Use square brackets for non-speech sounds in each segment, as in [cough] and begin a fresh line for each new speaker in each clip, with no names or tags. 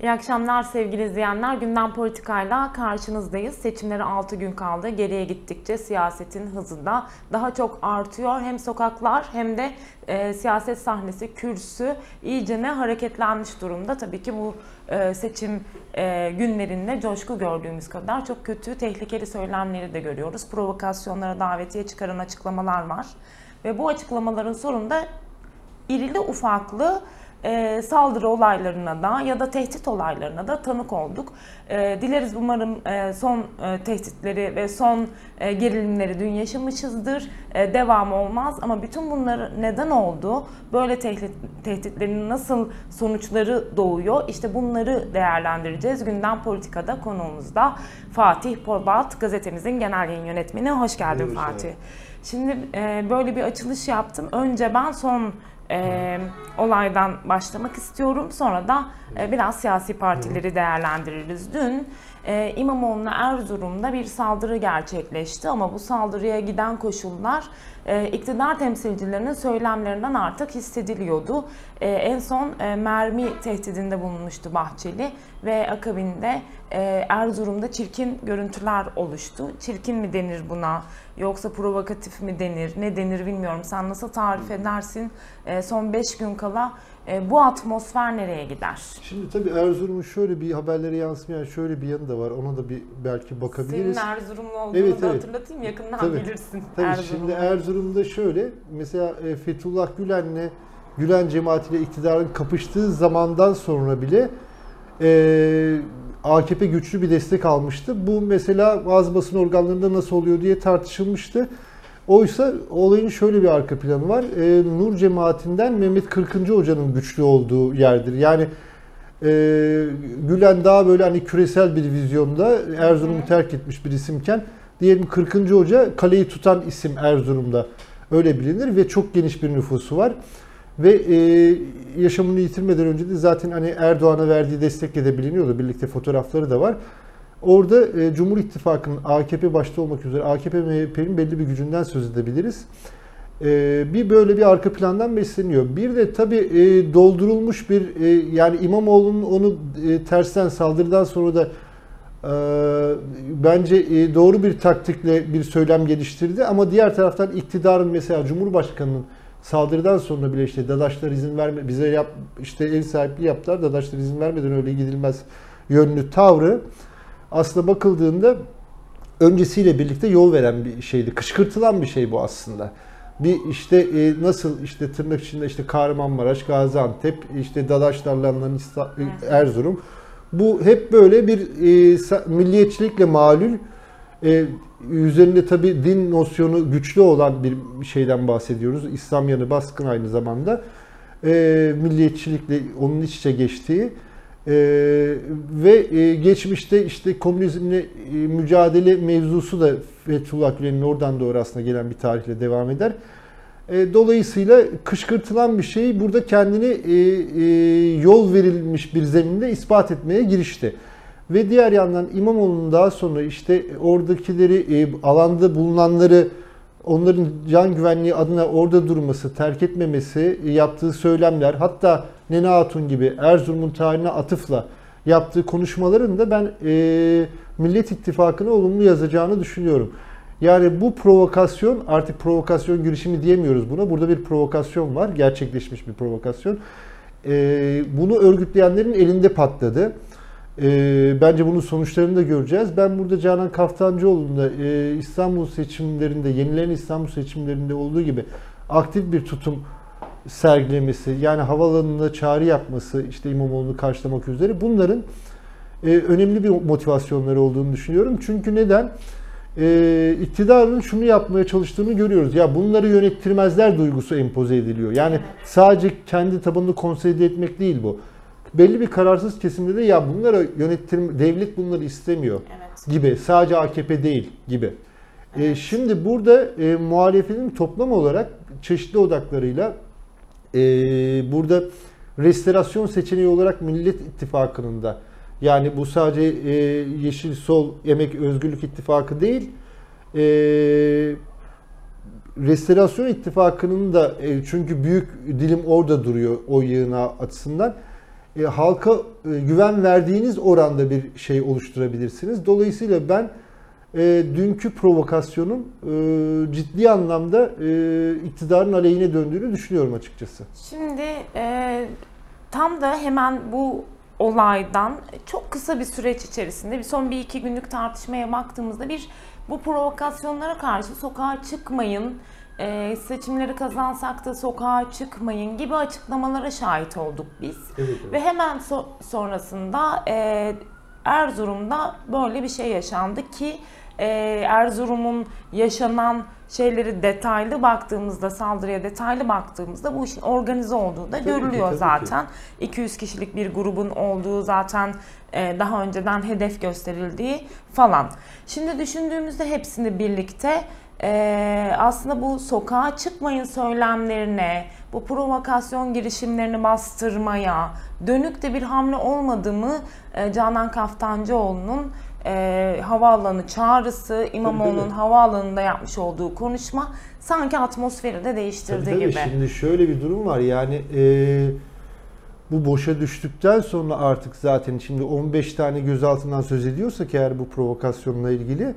İyi akşamlar sevgili izleyenler. Gündem politikayla karşınızdayız. Seçimlere 6 gün kaldı. Geriye gittikçe siyasetin hızı da daha çok artıyor. Hem sokaklar hem de e, siyaset sahnesi, kürsü iyice ne hareketlenmiş durumda. Tabii ki bu e, seçim e, günlerinde coşku gördüğümüz kadar çok kötü, tehlikeli söylemleri de görüyoruz. Provokasyonlara davetiye çıkaran açıklamalar var. Ve bu açıklamaların sonunda irili ufaklı e, saldırı olaylarına da ya da tehdit olaylarına da tanık olduk. E, dileriz umarım e, son e, tehditleri ve son e, gerilimleri dün yaşamışızdır. E, devam olmaz ama bütün bunlar neden oldu? Böyle tehdit, tehditlerin nasıl sonuçları doğuyor? İşte bunları değerlendireceğiz. Gündem Politika'da konuğumuzda Fatih Polat, gazetemizin genel yayın yönetmeni. Hoş geldin
Hoş
Fatih. Şimdi e, böyle bir açılış yaptım. Önce ben son e, olaydan başlamak istiyorum. Sonra da e, biraz siyasi partileri değerlendiririz. Dün e, İmamoğlu'na Erzurum'da bir saldırı gerçekleşti ama bu saldırıya giden koşullar e, iktidar temsilcilerinin söylemlerinden artık hissediliyordu. E, en son e, mermi tehdidinde bulunmuştu Bahçeli ve akabinde e, Erzurum'da çirkin görüntüler oluştu. Çirkin mi denir buna yoksa provokatif mi denir ne denir bilmiyorum. Sen nasıl tarif edersin? Son 5 gün kala e, bu atmosfer nereye gider?
Şimdi tabii Erzurum'un şöyle bir haberlere yansımayan şöyle bir yanı da var. Ona da bir belki bakabiliriz.
Senin Erzurumlu olduğunu
Evet,
da
evet.
hatırlatayım yakından
Tabii.
bilirsin.
Tabii
Erzurum'u.
şimdi Erzurum'da şöyle mesela e, Fethullah Gülen'le Gülen cemaatiyle iktidarın kapıştığı zamandan sonra bile e, AKP güçlü bir destek almıştı. Bu mesela bazı basın organlarında nasıl oluyor diye tartışılmıştı. Oysa olayın şöyle bir arka planı var. E, Nur cemaatinden Mehmet Kırkıncı Hoca'nın güçlü olduğu yerdir. Yani e, Gülen daha böyle hani küresel bir vizyonda Erzurum'u terk etmiş bir isimken diyelim 40. Hoca kaleyi tutan isim Erzurum'da öyle bilinir ve çok geniş bir nüfusu var. Ve e, yaşamını yitirmeden önce de zaten hani Erdoğan'a verdiği destekle de biliniyordu. Birlikte fotoğrafları da var. Orada e, Cumhur İttifakı'nın AKP başta olmak üzere AKP MHP'nin belli bir gücünden söz edebiliriz. E, bir böyle bir arka plandan besleniyor. Bir de tabii e, doldurulmuş bir e, yani İmamoğlu'nun onu e, tersten saldırıdan sonra da e, bence e, doğru bir taktikle bir söylem geliştirdi ama diğer taraftan iktidarın mesela Cumhurbaşkanı'nın saldırıdan sonra bile işte Dadaşlar izin verme bize yap işte ev sahipliği yaptılar. Dadaşlar izin vermeden öyle gidilmez yönlü tavrı aslında bakıldığında öncesiyle birlikte yol veren bir şeydi. Kışkırtılan bir şey bu aslında. Bir işte e, nasıl işte tırnak içinde işte Kahramanmaraş, Gaziantep, işte alınan İsta- Erzurum. Bu hep böyle bir e, milliyetçilikle malul e, üzerinde tabi din nosyonu güçlü olan bir şeyden bahsediyoruz. İslam yanı baskın aynı zamanda. E, milliyetçilikle onun iç içe geçtiği e, ve e, geçmişte işte komünizmle e, mücadele mevzusu da Fethullah Gülen'in oradan doğru aslında gelen bir tarihle devam eder. E, dolayısıyla kışkırtılan bir şey burada kendini e, e, yol verilmiş bir zeminde ispat etmeye girişti. Ve diğer yandan İmamoğlu'nun daha sonra işte oradakileri, e, alanda bulunanları onların can güvenliği adına orada durması, terk etmemesi, e, yaptığı söylemler, hatta Nene Hatun gibi Erzurum'un tarihine atıfla yaptığı konuşmaların da ben e, Millet İttifakı'na olumlu yazacağını düşünüyorum. Yani bu provokasyon, artık provokasyon girişimi diyemiyoruz buna. Burada bir provokasyon var, gerçekleşmiş bir provokasyon. E, bunu örgütleyenlerin elinde patladı. E, bence bunun sonuçlarını da göreceğiz. Ben burada Canan Kaftancıoğlu'nun da e, İstanbul seçimlerinde, yenilen İstanbul seçimlerinde olduğu gibi aktif bir tutum sergilemesi, yani havalanında çağrı yapması, işte İmamoğlu'nu karşılamak üzere bunların e, önemli bir motivasyonları olduğunu düşünüyorum. Çünkü neden? E, iktidarın şunu yapmaya çalıştığını görüyoruz. Ya bunları yönettirmezler duygusu empoze ediliyor. Yani sadece kendi tabanını konsolide etmek değil bu. Belli bir kararsız kesimde de ya bunları yönettir devlet bunları istemiyor
Evet.
gibi. Sadece AKP değil gibi. E, şimdi burada e, muhalefetin toplam olarak çeşitli odaklarıyla e, burada restorasyon seçeneği olarak Millet İttifakı'nın da yani bu sadece e, Yeşil Sol Emek Özgürlük İttifakı değil e, Restorasyon İttifakı'nın da e, çünkü büyük dilim orada duruyor o yığına açısından e, halka e, güven verdiğiniz oranda bir şey oluşturabilirsiniz. Dolayısıyla ben e, dünkü provokasyonun e, ciddi anlamda e, iktidarın aleyhine döndüğünü düşünüyorum açıkçası.
Şimdi e, tam da hemen bu olaydan çok kısa bir süreç içerisinde bir son bir iki günlük tartışmaya baktığımızda bir bu provokasyonlara karşı sokağa çıkmayın, e, seçimleri kazansak da sokağa çıkmayın gibi açıklamalara şahit olduk biz.
Evet, evet.
Ve hemen so- sonrasında e, Erzurum'da böyle bir şey yaşandı ki e, Erzurum'un yaşanan şeyleri detaylı baktığımızda, saldırıya detaylı baktığımızda bu işin organize olduğu da
Tabii ki,
görülüyor
ki.
zaten. 200 kişilik bir grubun olduğu zaten e, daha önceden hedef gösterildiği falan. Şimdi düşündüğümüzde hepsini birlikte e, aslında bu sokağa çıkmayın söylemlerine, bu provokasyon girişimlerini bastırmaya dönük de bir hamle olmadığımı e, Canan Kaftancıoğlu'nun e, havaalanı çağrısı, İmamoğlu'nun havaalanında yapmış olduğu konuşma sanki atmosferi de değiştirdi
Tabii, tabii.
gibi.
Şimdi şöyle bir durum var yani e, bu boşa düştükten sonra artık zaten şimdi 15 tane gözaltından söz ediyorsak eğer bu provokasyonla ilgili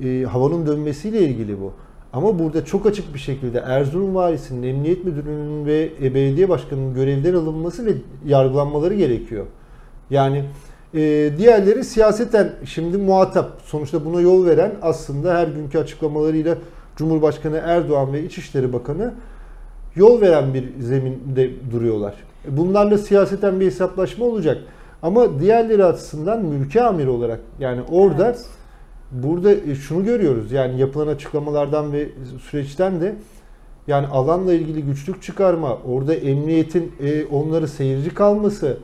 e, havanın dönmesiyle ilgili bu. Ama burada çok açık bir şekilde Erzurum Valisi'nin, Emniyet Müdürü'nün ve e, belediye başkanının görevden alınması ve yargılanmaları gerekiyor. Yani e, diğerleri siyaseten şimdi muhatap. Sonuçta buna yol veren aslında her günkü açıklamalarıyla Cumhurbaşkanı Erdoğan ve İçişleri Bakanı yol veren bir zeminde duruyorlar. Bunlarla siyaseten bir hesaplaşma olacak. Ama diğerleri açısından mülki amir olarak yani orada
Evet.
burada e, şunu görüyoruz. Yani yapılan açıklamalardan ve süreçten de yani alanla ilgili güçlük çıkarma, orada emniyetin e, onları seyirci kalması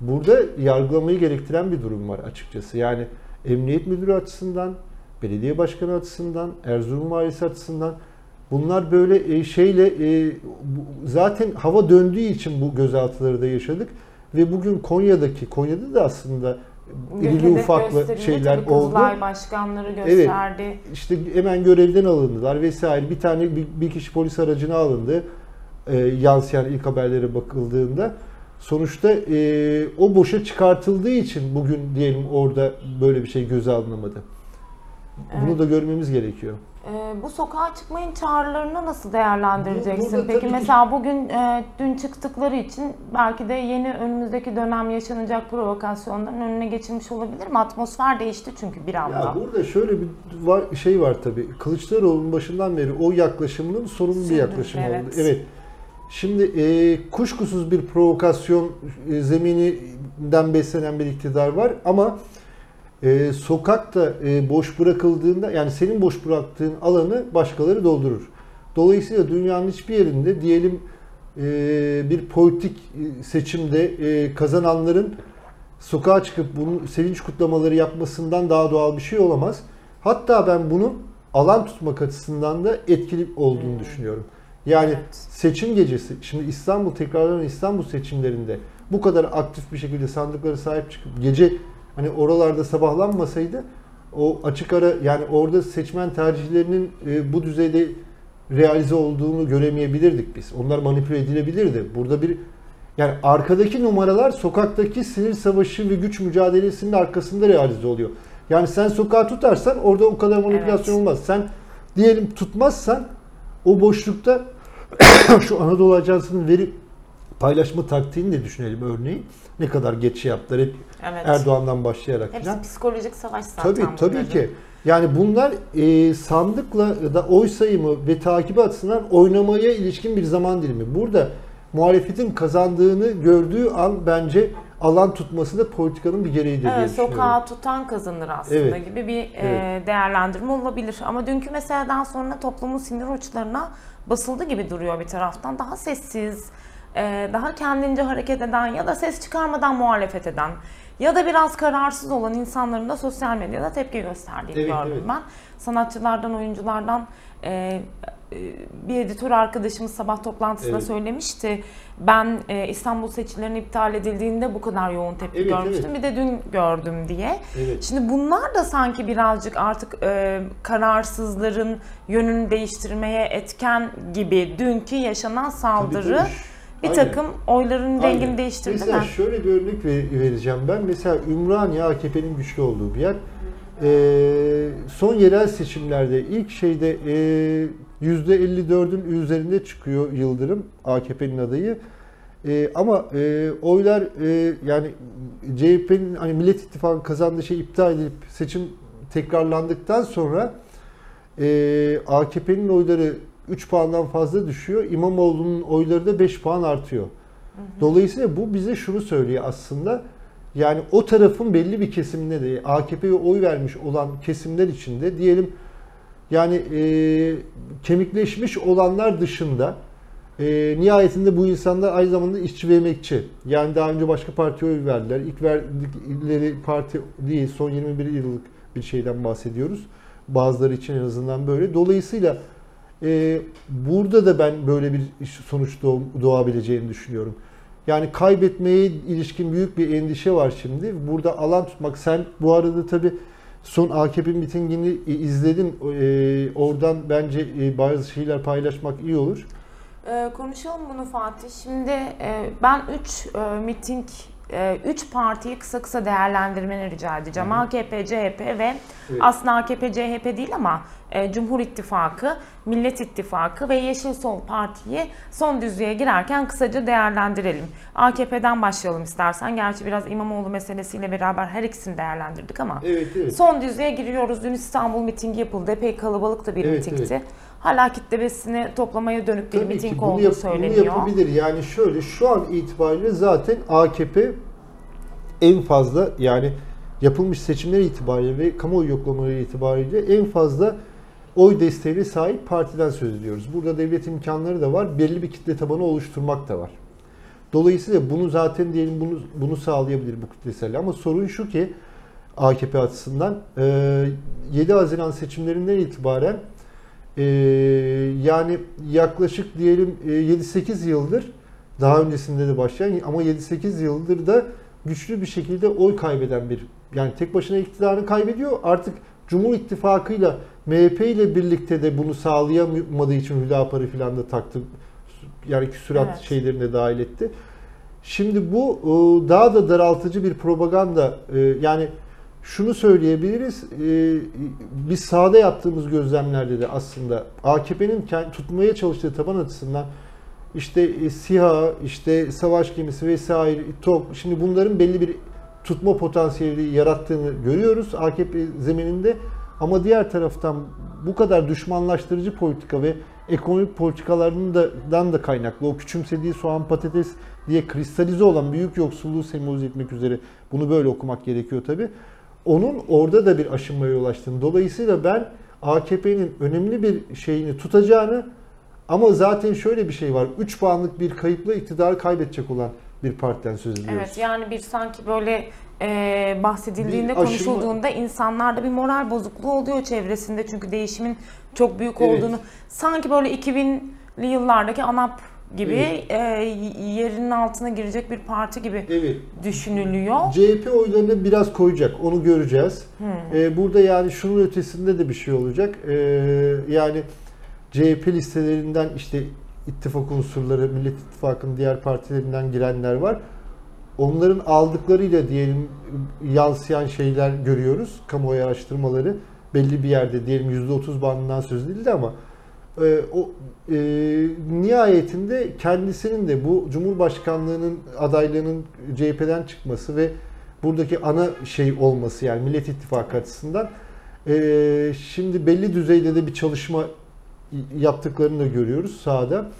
burada yargılamayı gerektiren bir durum var açıkçası. Yani emniyet müdürü açısından, belediye başkanı açısından, Erzurum valisi açısından bunlar böyle e, şeyle e, zaten hava döndüğü için bu gözaltıları da yaşadık ve bugün Konya'daki Konya'da da aslında irili ufaklı şeyler oldu.
Kızılay başkanları gösterdi.
İşte hemen görevden alındılar vesaire. Bir tane bir, bir kişi polis aracına alındı. E, yansıyan ilk haberlere bakıldığında. Sonuçta e, o boşa çıkartıldığı için bugün diyelim orada böyle bir şey göze alınamadı. Bunu
Evet.
da görmemiz gerekiyor.
Ee, bu sokağa çıkmayın çağrılarını nasıl değerlendireceksin?
Bu- burada
Peki
tabii ki-
mesela bugün e, dün çıktıkları için belki de yeni önümüzdeki dönem yaşanacak provokasyonların önüne geçilmiş olabilir mi? Atmosfer değişti çünkü bir anda.
Ya burada şöyle bir var, şey var tabii. Kılıçdaroğlu'nun başından beri o yaklaşımının sorunlu bir
Sürdü,
yaklaşım
evet.
oldu. Evet. Şimdi e, kuşkusuz bir provokasyon e, zemininden beslenen bir iktidar var ama e, sokakta e, boş bırakıldığında yani senin boş bıraktığın alanı başkaları doldurur. Dolayısıyla dünyanın hiçbir yerinde diyelim e, bir politik e, seçimde e, kazananların sokağa çıkıp bunun sevinç kutlamaları yapmasından daha doğal bir şey olamaz. Hatta ben bunun alan tutmak açısından da etkili olduğunu düşünüyorum. Yani
Evet.
seçim gecesi, şimdi İstanbul tekrarlanan İstanbul seçimlerinde bu kadar aktif bir şekilde sandıklara sahip çıkıp gece hani oralarda sabahlanmasaydı o açık ara yani orada seçmen tercihlerinin e, bu düzeyde realize olduğunu göremeyebilirdik biz. Onlar manipüle edilebilirdi. Burada bir yani arkadaki numaralar sokaktaki sinir savaşı ve güç mücadelesinin arkasında realize oluyor. Yani sen sokağı tutarsan orada o kadar manipülasyon
Evet.
olmaz. Sen diyelim tutmazsan o boşlukta [coughs] şu Anadolu Ajansı'nın veri paylaşma taktiğini de düşünelim örneğin. Ne kadar geç şey yaptılar hep
Evet.
Erdoğan'dan başlayarak
Hepsi
falan.
psikolojik savaş zaten.
Tabii tabii
bunların.
ki. Yani bunlar e, sandıkla da oy sayımı ve takibi açısından oynamaya ilişkin bir zaman dilimi. Burada muhalefetin kazandığını gördüğü an bence alan tutması da politikanın bir gereğidir diye
Evet,
düşünüyorum.
sokağa tutan kazanır aslında
Evet.
gibi bir e,
Evet.
değerlendirme olabilir. Ama dünkü meseleden sonra toplumun sinir uçlarına basıldı gibi duruyor bir taraftan. Daha sessiz, e, daha kendince hareket eden ya da ses çıkarmadan muhalefet eden ya da biraz kararsız olan insanların da sosyal medyada tepki gösterdiğini
Evet,
gördüm
evet.
ben. Sanatçılardan, oyunculardan e, bir editör arkadaşımız sabah toplantısında
Evet.
söylemişti. Ben e, İstanbul seçimlerinin iptal edildiğinde bu kadar yoğun tepki
Evet,
görmüştüm.
evet.
Bir de dün gördüm diye.
Evet.
Şimdi bunlar da sanki birazcık artık e, kararsızların yönünü değiştirmeye etken gibi dünkü yaşanan saldırı bir
Aynen.
takım oyların
Aynen.
rengini değiştirdi
Mesela
mi?
şöyle bir örnek ver- vereceğim ben. Mesela Ümraniye AKP'nin güçlü olduğu bir yer. Ee, son yerel seçimlerde ilk şeyde e, %54'ün üzerinde çıkıyor Yıldırım AKP'nin adayı. E, ama e, oylar e, yani CHP'nin hani Millet İttifakı kazandığı şey iptal edilip seçim tekrarlandıktan sonra e, AKP'nin oyları 3 puandan fazla düşüyor. İmamoğlu'nun oyları da 5 puan artıyor. Dolayısıyla bu bize şunu söylüyor aslında. Yani o tarafın belli bir kesiminde de AKP'ye oy vermiş olan kesimler içinde diyelim yani e, kemikleşmiş olanlar dışında e, nihayetinde bu insanlar aynı zamanda işçi ve emekçi. Yani daha önce başka partiye oy verdiler. İlk verdikleri parti değil son 21 yıllık bir şeyden bahsediyoruz. Bazıları için en azından böyle. Dolayısıyla e, burada da ben böyle bir sonuç doğ- doğabileceğini düşünüyorum. Yani kaybetmeye ilişkin büyük bir endişe var şimdi. Burada alan tutmak. Sen bu arada tabii son AKP mitingini e, izledin. E, oradan bence e, bazı şeyler paylaşmak iyi olur.
Ee, konuşalım bunu Fatih. Şimdi e, ben 3 e, 3 partiyi kısa kısa değerlendirmeni rica edeceğim.
Hı hı.
AKP, CHP ve
Evet.
aslında AKP, CHP değil ama e, Cumhur İttifakı, Millet İttifakı ve Yeşil Sol Parti'yi son düzlüğe girerken kısaca değerlendirelim. AKP'den başlayalım istersen. Gerçi biraz İmamoğlu meselesiyle beraber her ikisini değerlendirdik ama.
Evet, evet.
Son düzlüğe giriyoruz. Dün İstanbul mitingi yapıldı. Epey kalabalık da bir
Evet,
mitingdi.
evet.
Hala kitlesini toplamaya dönük bir
Tabii
miting
ki
olduğu
yap-
söyleniyor.
bunu yapabilir. Yani şöyle şu an itibariyle zaten AKP en fazla yani yapılmış seçimler itibariyle ve kamuoyu yoklamaları itibariyle en fazla oy desteğine sahip partiden söz ediyoruz. Burada devlet imkanları da var. Belli bir kitle tabanı oluşturmak da var. Dolayısıyla bunu zaten diyelim bunu bunu sağlayabilir bu kitlesel. Ama sorun şu ki AKP açısından e, 7 Haziran seçimlerinden itibaren e, yani yaklaşık diyelim e, 7-8 yıldır daha öncesinde de başlayan ama 7-8 yıldır da güçlü bir şekilde oy kaybeden bir yani tek başına iktidarını kaybediyor. Artık Cumhur İttifakı'yla MHP ile birlikte de bunu sağlayamadığı için Hüdapar'ı falan da taktı. Yani küsurat
Evet.
şeylerine dahil etti. Şimdi bu e, daha da daraltıcı bir propaganda. E, Yani şunu söyleyebiliriz. e, Biz sahada yaptığımız gözlemlerde de aslında AKP'nin tutmaya çalıştığı taban açısından işte e, SİHA, işte savaş gemisi vesaire, TOP, şimdi bunların belli bir tutma potansiyeli yarattığını görüyoruz AKP zemininde. Ama diğer taraftan bu kadar düşmanlaştırıcı politika ve ekonomik politikalarından da, kaynaklı o küçümsediği soğan patates diye kristalize olan büyük yoksulluğu sembolize etmek üzere bunu böyle okumak gerekiyor tabi. Onun orada da bir aşınmaya yol açtığını. Dolayısıyla ben AKP'nin önemli bir şeyini tutacağını ama zaten şöyle bir şey var. 3 puanlık bir kayıpla iktidarı kaybedecek olan bir partiden söz ediyoruz.
Evet yani bir sanki böyle e, bahsedildiğinde
Bir aşımı-
konuşulduğunda insanlarda bir moral bozukluğu oluyor çevresinde çünkü değişimin çok büyük
Evet.
olduğunu sanki böyle 2000'li yıllardaki ANAP gibi
Evet.
e, yerinin altına girecek bir parti gibi
Evet.
düşünülüyor.
CHP oylarını biraz koyacak. Onu göreceğiz.
Hmm.
Ee, burada yani şunun ötesinde de bir şey olacak. Ee, yani CHP listelerinden işte ittifak unsurları, Millet İttifakı'nın diğer partilerinden girenler var. Onların aldıklarıyla diyelim yansıyan şeyler görüyoruz. Kamuoyu araştırmaları belli bir yerde diyelim %30 bandından söz edildi ama e, o e, nihayetinde kendisinin de bu Cumhurbaşkanlığının adaylığının CHP'den çıkması ve buradaki ana şey olması yani Millet İttifakı açısından e, şimdi belli düzeyde de bir çalışma yaptıklarını da görüyoruz sahada.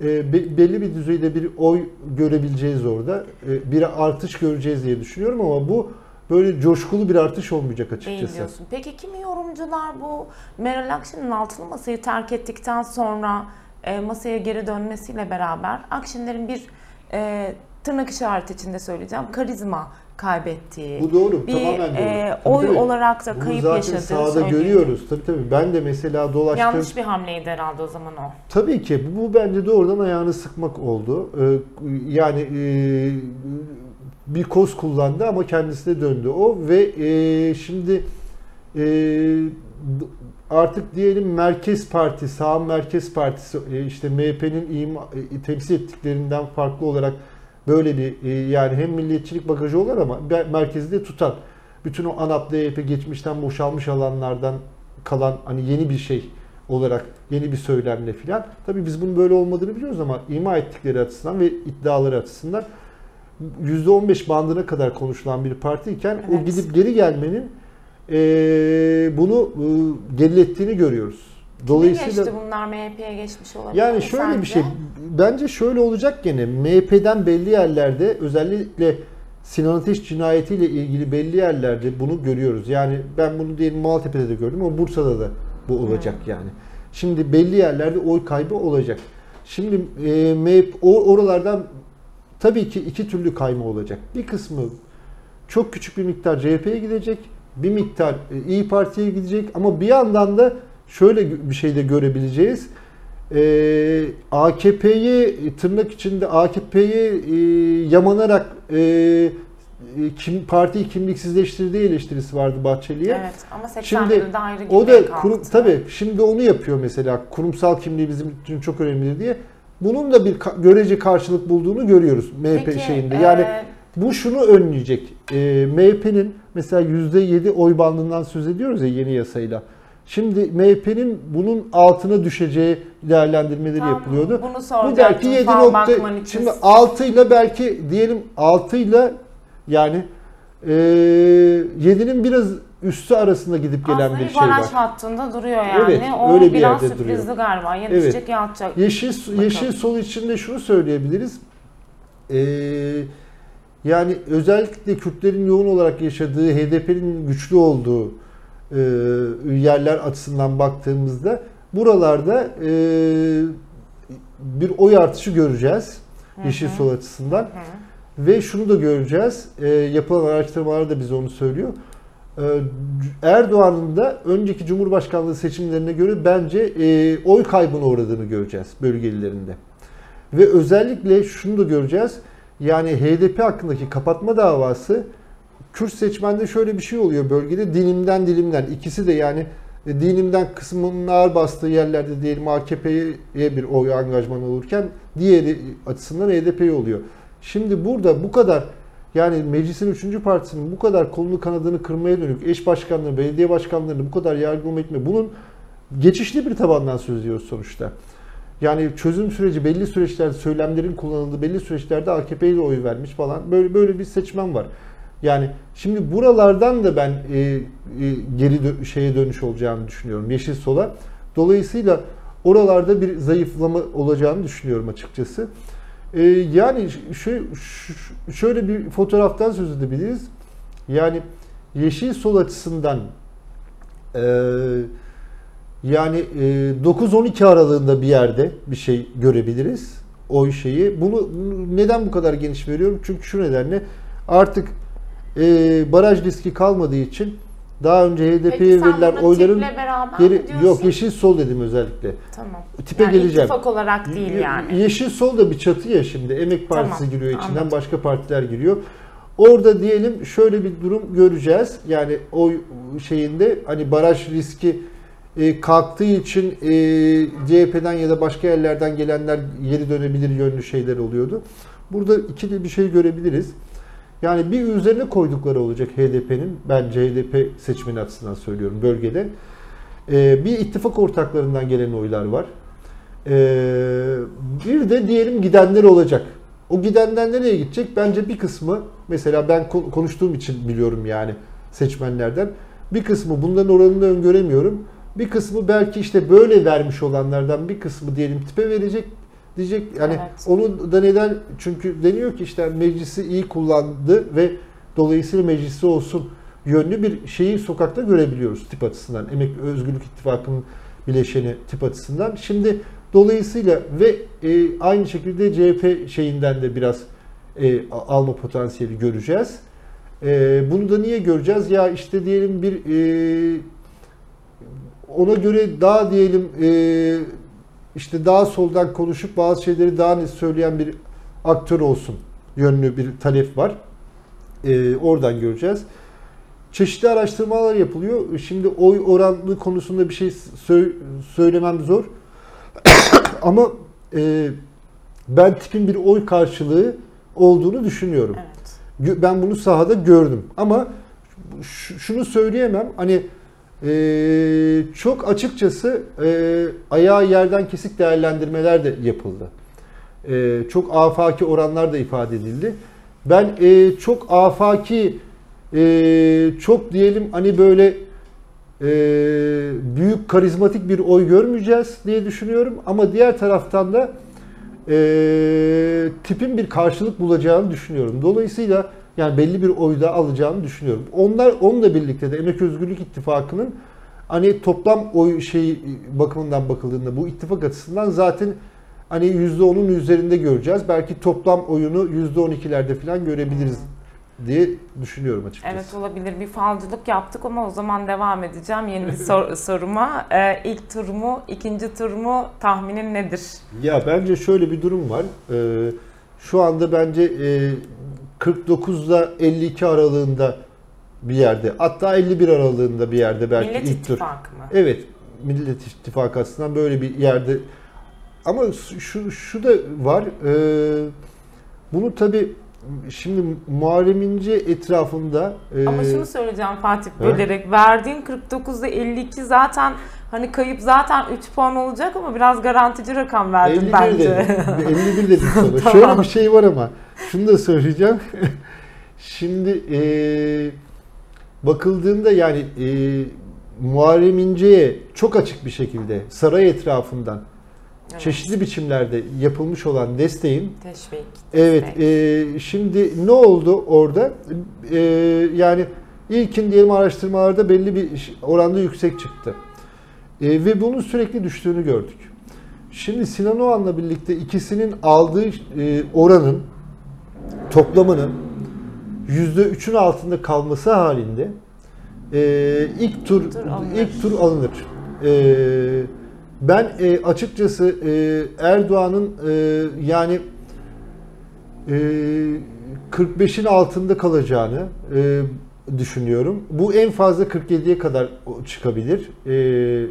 E, be- belli bir düzeyde bir oy görebileceğiz orada. E, bir artış göreceğiz diye düşünüyorum ama bu böyle coşkulu bir artış olmayacak
Değil
açıkçası.
diyorsun. Peki kimi yorumcular bu Meral Akşener'in altılı masayı terk ettikten sonra e, masaya geri dönmesiyle beraber Akşener'in bir e, tırnak işareti içinde söyleyeceğim karizma kaybettiği,
Bu doğru,
bir
tamamen doğru.
e,
Tabii,
oy
tabii.
olarak da
Bunu
kayıp
zaten
yaşadığı
sahada
söyleniyor.
görüyoruz. Tabii tabii. Ben de mesela dolaştığım...
Yanlış bir hamleydi herhalde o zaman o.
Tabii ki bu, bu bence doğrudan ayağını sıkmak oldu. Ee, yani e, bir koz kullandı ama kendisine döndü o ve e, şimdi e, artık diyelim Merkez Parti, sağ Merkez Partisi e, işte MHP'nin e, temsil ettiklerinden farklı olarak böyle bir e, yani hem milliyetçilik bagajı olur ama merkezde tutan bütün o ANAP, DYP geçmişten boşalmış alanlardan kalan hani yeni bir şey olarak yeni bir söylemle filan. Tabii biz bunun böyle olmadığını biliyoruz ama ima ettikleri açısından ve iddiaları açısından %15 bandına kadar konuşulan bir partiyken evet. o gidip geri gelmenin e, bunu e, gerilettiğini görüyoruz.
Dolayısıyla Kime geçti bunlar MHP'ye geçmiş olabilir.
Yani şöyle sence? bir şey. Bence şöyle olacak gene. MHP'den belli yerlerde özellikle Sinan Ateş cinayetiyle ilgili belli yerlerde bunu görüyoruz. Yani ben bunu diyelim Maltepe'de de gördüm ama Bursa'da da bu olacak hmm. yani. Şimdi belli yerlerde oy kaybı olacak. Şimdi e, MHP oralardan tabii ki iki türlü kayma olacak. Bir kısmı çok küçük bir miktar CHP'ye gidecek, bir miktar e, İyi Parti'ye gidecek ama bir yandan da şöyle bir şey de görebileceğiz. Ee, AKP'yi tırnak içinde AKP'yi e, yamanarak e, kim partiyi kimliksizleştirdiği eleştirisi vardı Bahçeli'ye.
Evet ama 80 şimdi, de ayrı
O da kurum, tabii şimdi onu yapıyor mesela. Kurumsal kimliği bizim için çok önemli diye. Bunun da bir görece karşılık bulduğunu görüyoruz MHP Peki, şeyinde. Yani e... bu şunu önleyecek. E, MHP'nin mesela %7 oy bandından söz ediyoruz ya yeni yasayla. Şimdi MHP'nin bunun altına düşeceği değerlendirmeleri tamam, yapılıyordu.
Bunu Bu belki 7 nokta.
Şimdi 6 ile belki diyelim 6 ile yani e, 7'nin biraz üstü arasında gidip gelen
Aslında
bir şey var.
Aslında hattında duruyor yani. Evet, o öyle bir biraz yerde sürprizli duruyor. galiba. Ya evet. düşecek ya atacak.
Yeşil, yeşil sol için de şunu söyleyebiliriz. Ee, yani özellikle Kürtlerin yoğun olarak yaşadığı, HDP'nin güçlü olduğu e, yerler açısından baktığımızda buralarda e, bir oy artışı göreceğiz. Hı-hı. Yeşil sol açısından. Hı-hı. Ve şunu da göreceğiz. E, yapılan araştırmalar da bize onu söylüyor. E, Erdoğan'ın da önceki Cumhurbaşkanlığı seçimlerine göre bence e, oy kaybına uğradığını göreceğiz bölgelerinde. Ve özellikle şunu da göreceğiz. Yani HDP hakkındaki kapatma davası Kürt seçmende şöyle bir şey oluyor bölgede dilimden dilimden ikisi de yani e, dinimden kısmının ağır bastığı yerlerde diyelim AKP'ye bir oy angajman olurken diğeri açısından HDP'ye oluyor. Şimdi burada bu kadar yani meclisin 3. partisinin bu kadar kolunu kanadını kırmaya dönük eş başkanları, belediye başkanlarını bu kadar yargılama etme bunun geçişli bir tabandan söz ediyoruz sonuçta. Yani çözüm süreci belli süreçlerde söylemlerin kullanıldığı belli süreçlerde AKP'ye oy vermiş falan böyle böyle bir seçmen var. Yani şimdi buralardan da ben e, e, geri dö- şeye dönüş olacağını düşünüyorum Yeşil Sol'a. Dolayısıyla oralarda bir zayıflama olacağını düşünüyorum açıkçası. E, yani şu, şöyle bir fotoğraftan söz edebiliriz. Yani Yeşil Sol açısından e, yani e, 9-12 aralığında bir yerde bir şey görebiliriz. O şeyi. Bunu neden bu kadar geniş veriyorum? Çünkü şu nedenle artık e, baraj riski kalmadığı için daha önce HDP'ye verilen oyların geri yok yeşil sol dedim özellikle.
Tamam.
Tipe yani geleceğim.
İttifak olarak değil yani.
Yeşil sol da bir çatı ya şimdi. Emek Partisi tamam, giriyor içinden anladım. başka partiler giriyor. Orada diyelim şöyle bir durum göreceğiz. Yani o şeyinde hani baraj riski e, kalktığı için e, CHP'den ya da başka yerlerden gelenler geri dönebilir yönlü şeyler oluyordu. Burada ikili bir şey görebiliriz. Yani bir üzerine koydukları olacak HDP'nin. Ben HDP seçmeni açısından söylüyorum bölgede. Ee, bir ittifak ortaklarından gelen oylar var. Ee, bir de diyelim gidenler olacak. O gidenden nereye gidecek? Bence bir kısmı mesela ben konuştuğum için biliyorum yani seçmenlerden. Bir kısmı bunların oranını öngöremiyorum. Bir kısmı belki işte böyle vermiş olanlardan bir kısmı diyelim tipe verecek diyecek. Yani evet. onu da neden? Çünkü deniyor ki işte meclisi iyi kullandı ve dolayısıyla meclisi olsun yönlü bir şeyi sokakta görebiliyoruz tip açısından. Emek Özgürlük İttifakı'nın bileşeni tip açısından. Şimdi dolayısıyla ve e, aynı şekilde CHP şeyinden de biraz e, alma potansiyeli göreceğiz. E, bunu da niye göreceğiz? Ya işte diyelim bir e, ona göre daha diyelim e, işte daha soldan konuşup bazı şeyleri daha net söyleyen bir aktör olsun yönlü bir talep var. Ee, oradan göreceğiz. çeşitli araştırmalar yapılıyor. Şimdi oy oranlı konusunda bir şey sö- söylemem zor. [coughs] Ama e, ben tipin bir oy karşılığı olduğunu düşünüyorum.
Evet.
Ben bunu sahada gördüm. Ama şunu söyleyemem. Hani e, çok açıkçası e, ayağı yerden kesik değerlendirmeler de yapıldı. E, çok afaki oranlar da ifade edildi. Ben e, çok afaki e, çok diyelim hani böyle e, büyük karizmatik bir oy görmeyeceğiz diye düşünüyorum. Ama diğer taraftan da e, tipin bir karşılık bulacağını düşünüyorum. Dolayısıyla yani belli bir oyda alacağını düşünüyorum. Onlar onunla birlikte de Emek Özgürlük İttifakı'nın hani toplam oy şey bakımından bakıldığında bu ittifak açısından zaten hani %10'un üzerinde göreceğiz. Belki toplam oyunu %12'lerde falan görebiliriz diye düşünüyorum açıkçası.
Evet olabilir. Bir falcılık yaptık ama o zaman devam edeceğim yeni bir sor- [laughs] soruma. Ee, ilk tur mu, ikinci tur mu tahminin nedir?
Ya bence şöyle bir durum var. Ee, şu anda bence e, 49'da 52 aralığında bir yerde. Hatta 51 aralığında bir yerde belki
Millet
ilk tur.
İttifakı mı?
Evet. Millet İttifakı açısından böyle bir yerde. Ama şu, şu da var. e, bunu tabii şimdi Muharrem İnce etrafında e,
Ama şunu söyleyeceğim Fatih bölerek. Verdiğin 49'da 52 zaten hani kayıp zaten 3 puan olacak ama biraz garantici rakam verdin
51
bence.
dedim. 51 dedim sana.
Tamam.
Şöyle bir şey var ama. Şunu da söyleyeceğim. [laughs] Şimdi e, bakıldığında yani e, Muharrem İnce'ye çok açık bir şekilde saray etrafından
Evet.
çeşitli biçimlerde yapılmış olan desteğin
Teşvik.
Evet,
destek.
e, şimdi ne oldu orada? E, yani ilkin diyelim araştırmalarda belli bir oranda yüksek çıktı. E, ve bunun sürekli düştüğünü gördük. Şimdi Sinan Oğan'la birlikte ikisinin aldığı e, oranın toplamının %3'ün altında kalması halinde e, ilk tur,
Tur alınır.
ilk tur alınır. E, ben e, açıkçası e, Erdoğan'ın e, yani e, 45'in altında kalacağını e, düşünüyorum. Bu en fazla 47'ye kadar çıkabilir. E,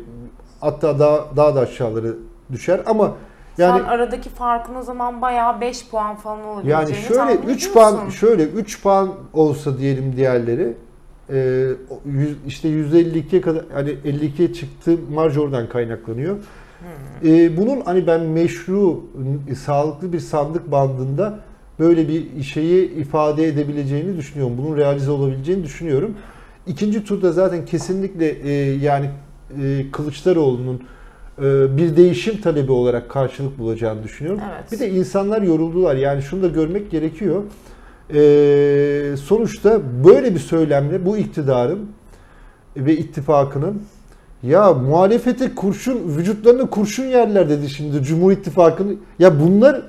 hatta daha daha da aşağıları düşer ama yani
Sen aradaki farkın o zaman bayağı 5 puan falan olabileceğini
yani şöyle
tahmin
3
ediyorsun.
puan şöyle 3 puan olsa diyelim diğerleri e, yüz- işte %52'ye kadar hani 52'ye çıktı marj oradan kaynaklanıyor.
Hmm.
E, bunun hani ben meşru sağlıklı bir sandık bandında böyle bir şeyi ifade edebileceğini düşünüyorum. Bunun realize olabileceğini düşünüyorum. İkinci turda zaten kesinlikle e, yani e, Kılıçdaroğlu'nun e, bir değişim talebi olarak karşılık bulacağını düşünüyorum.
Evet.
Bir de insanlar yoruldular. Yani şunu da görmek gerekiyor. E, sonuçta böyle bir söylemle bu iktidarın ve ittifakının ya muhalefete kurşun, vücutlarına kurşun yerler dedi şimdi Cumhur İttifakı'nın. Ya bunlar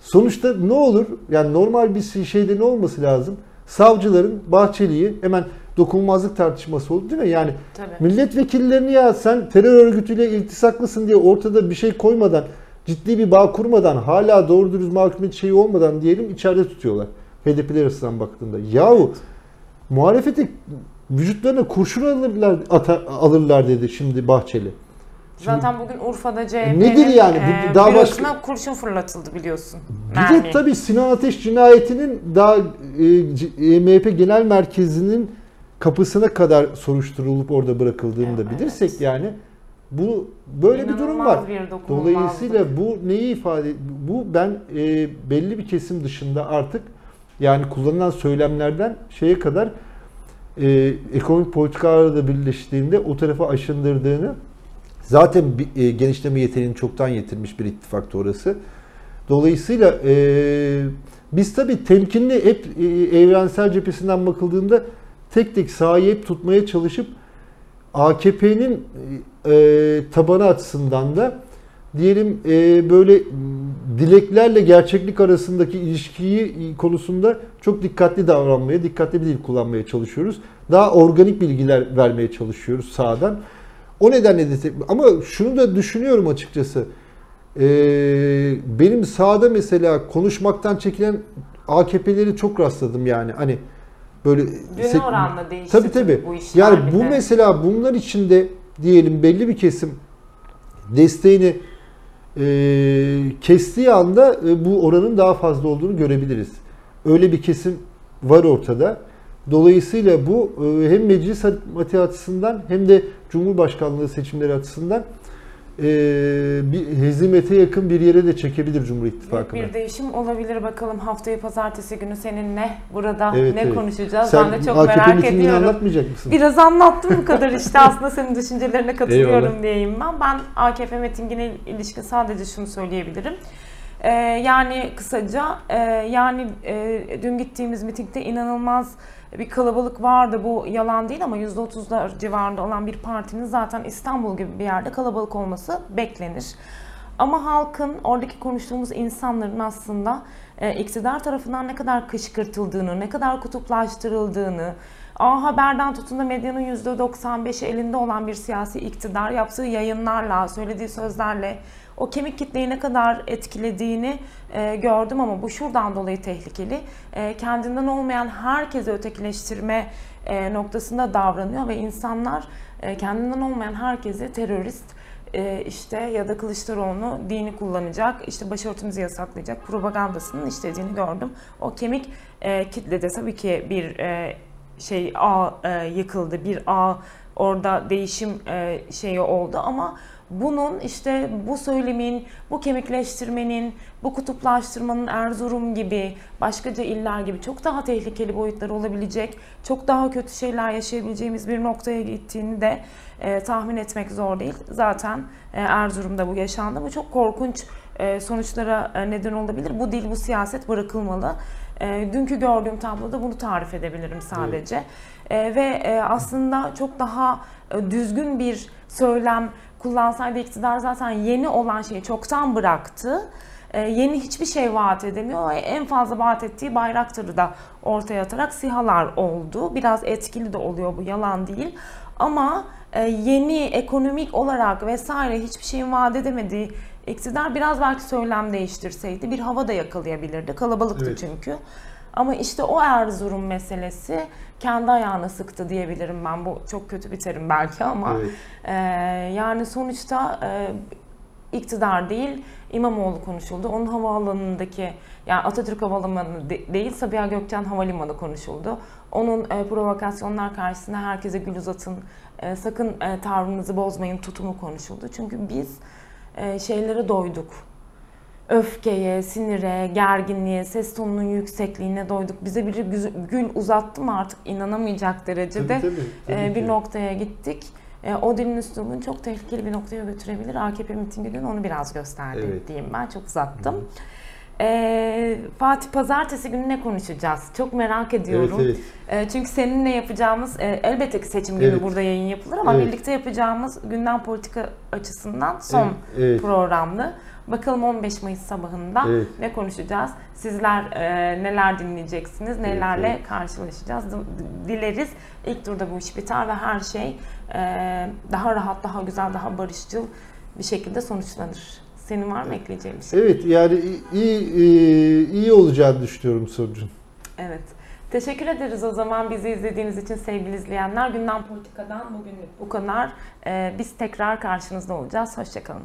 sonuçta ne olur? Yani normal bir şeyde ne olması lazım? Savcıların Bahçeli'yi hemen dokunulmazlık tartışması oldu değil mi? Yani
Tabii.
milletvekillerini ya sen terör örgütüyle iltisaklısın diye ortada bir şey koymadan, ciddi bir bağ kurmadan, hala doğru dürüst mahkumiyet şeyi olmadan diyelim içeride tutuyorlar. HDP'ler açısından baktığında. Yahu muhalefeti vücutlarına kurşun alırlar, ata- alırlar dedi şimdi Bahçeli.
Zaten bugün Urfa'da CHP'nin
Nedir yani? Bu
e,
daha
bürosuna kurşun fırlatıldı biliyorsun.
Bir de tabii Sinan Ateş cinayetinin daha e, C- e, MHP Genel Merkezi'nin kapısına kadar soruşturulup orada bırakıldığını da
Evet.
bilirsek yani bu böyle bir durum var.
Bir dokunulmazlık.
Dolayısıyla bu neyi ifade bu ben e, belli bir kesim dışında artık yani kullanılan söylemlerden şeye kadar e, ekonomik politikalarla da birleştiğinde o tarafa aşındırdığını zaten e, genişleme yeteneğini çoktan yitirmiş bir ittifaktı orası. Dolayısıyla e, biz tabii temkinli hep e, evrensel cephesinden bakıldığında tek tek sahayı hep tutmaya çalışıp AKP'nin e, tabanı açısından da diyelim e, böyle dileklerle gerçeklik arasındaki ilişkiyi konusunda çok dikkatli davranmaya, dikkatli bir dil kullanmaya çalışıyoruz. Daha organik bilgiler vermeye çalışıyoruz sağdan. O nedenle de ama şunu da düşünüyorum açıkçası. E, benim sağda mesela konuşmaktan çekilen AKP'leri çok rastladım yani. Hani böyle sek-
oranla değişti
Tabii tabii.
bu işler
Yani bu
de.
mesela bunlar içinde diyelim belli bir kesim desteğini e, kestiği anda e, bu oranın daha fazla olduğunu görebiliriz. Öyle bir kesim var ortada. Dolayısıyla bu e, hem meclis matematiği açısından hem de Cumhurbaşkanlığı seçimleri açısından e, bir hezimete yakın bir yere de çekebilir Cumhur İttifakı'nı.
bir değişim olabilir bakalım haftayı pazartesi günü seninle burada
Evet,
ne
evet.
konuşacağız
Sen
ben de çok
AKP
merak ediyorum.
anlatmayacak mısın?
Biraz anlattım bu kadar işte [laughs] aslında senin düşüncelerine katılıyorum
Eyvallah.
diyeyim ben. Ben AKP mitingine ilişkin sadece şunu söyleyebilirim. Ee, yani kısaca e, yani e, dün gittiğimiz mitingde inanılmaz bir kalabalık vardı. Bu yalan değil ama %30'lar civarında olan bir partinin zaten İstanbul gibi bir yerde kalabalık olması beklenir. Ama halkın, oradaki konuştuğumuz insanların aslında e, iktidar tarafından ne kadar kışkırtıldığını, ne kadar kutuplaştırıldığını, A Haber'den tutun da medyanın %95'i elinde olan bir siyasi iktidar yaptığı yayınlarla, söylediği sözlerle o kemik kitleyi ne kadar etkilediğini e, gördüm ama bu şuradan dolayı tehlikeli. E, kendinden olmayan herkese ötekileştirme e, noktasında davranıyor ve insanlar e, kendinden olmayan herkese terörist, e, işte ya da Kılıçdaroğlu dini kullanacak, işte başörtümüzü yasaklayacak propagandasının işlediğini gördüm. O kemik e, kitlede tabii ki bir e, şey ağ e, yıkıldı, bir ağ orada değişim e, şeyi oldu ama bunun işte bu söylemin, bu kemikleştirmenin, bu kutuplaştırmanın Erzurum gibi, başkaca iller gibi çok daha tehlikeli boyutları olabilecek, çok daha kötü şeyler yaşayabileceğimiz bir noktaya gittiğini de e, tahmin etmek zor değil. Zaten e, Erzurum'da bu yaşandı. Bu çok korkunç e, sonuçlara e, neden olabilir. Bu dil, bu siyaset bırakılmalı. E, dünkü gördüğüm tabloda bunu tarif edebilirim sadece. E, ve e, aslında çok daha e, düzgün bir söylem kullansaydı iktidar zaten yeni olan şeyi çoktan bıraktı. E, yeni hiçbir şey vaat edemiyor ve en fazla vaat ettiği Bayraktar'ı da ortaya atarak sihalar oldu. Biraz etkili de oluyor bu yalan değil. Ama e, yeni ekonomik olarak vesaire hiçbir şeyin vaat edemediği iktidar biraz belki söylem değiştirseydi bir hava da yakalayabilirdi. Kalabalıktı
Evet.
çünkü. Ama işte o Erzurum meselesi kendi ayağına sıktı diyebilirim ben. Bu çok kötü bir terim belki ama
Evet.
e, yani sonuçta e, iktidar değil İmamoğlu konuşuldu. Onun havaalanındaki yani Atatürk Havalimanı de- değil Sabiha Gökçen Havalimanı konuşuldu. Onun e, provokasyonlar karşısında herkese gül uzatın, e, sakın e, tavrınızı bozmayın tutumu konuşuldu. Çünkü biz e, şeylere doyduk. Öfkeye, sinire, gerginliğe, ses tonunun yüksekliğine doyduk. Bize güz- gül uzattı mı artık inanamayacak derecede
Tabii, tabii, tabii
e, bir
ki.
noktaya gittik. E, o dilin üslubunu çok tehlikeli bir noktaya götürebilir. AKP mitingi dün onu biraz gösterdi
Evet.
diyeyim ben. Çok uzattım. E, Fatih Pazartesi günü ne konuşacağız? Çok merak ediyorum.
Evet, evet.
E, çünkü seninle yapacağımız, e, elbette ki seçim günü
Evet.
burada yayın yapılır ama
Evet.
birlikte yapacağımız gündem politika açısından son
Evet, evet.
programlı. Bakalım 15 Mayıs sabahında
Evet.
ne konuşacağız? Sizler e, neler dinleyeceksiniz? Nelerle
evet.
karşılaşacağız? D- Dileriz ilk turda bu iş biter ve her şey e, daha rahat, daha güzel, daha barışçıl bir şekilde sonuçlanır. Senin var mı ekleyeceğin bir şey?
Evet yani iyi iyi, iyi olacağını düşünüyorum sonucun.
Evet. Teşekkür ederiz o zaman bizi izlediğiniz için sevgili izleyenler. Gündem Politika'dan bugünlük bu kadar. E, biz tekrar karşınızda olacağız. Hoşçakalın.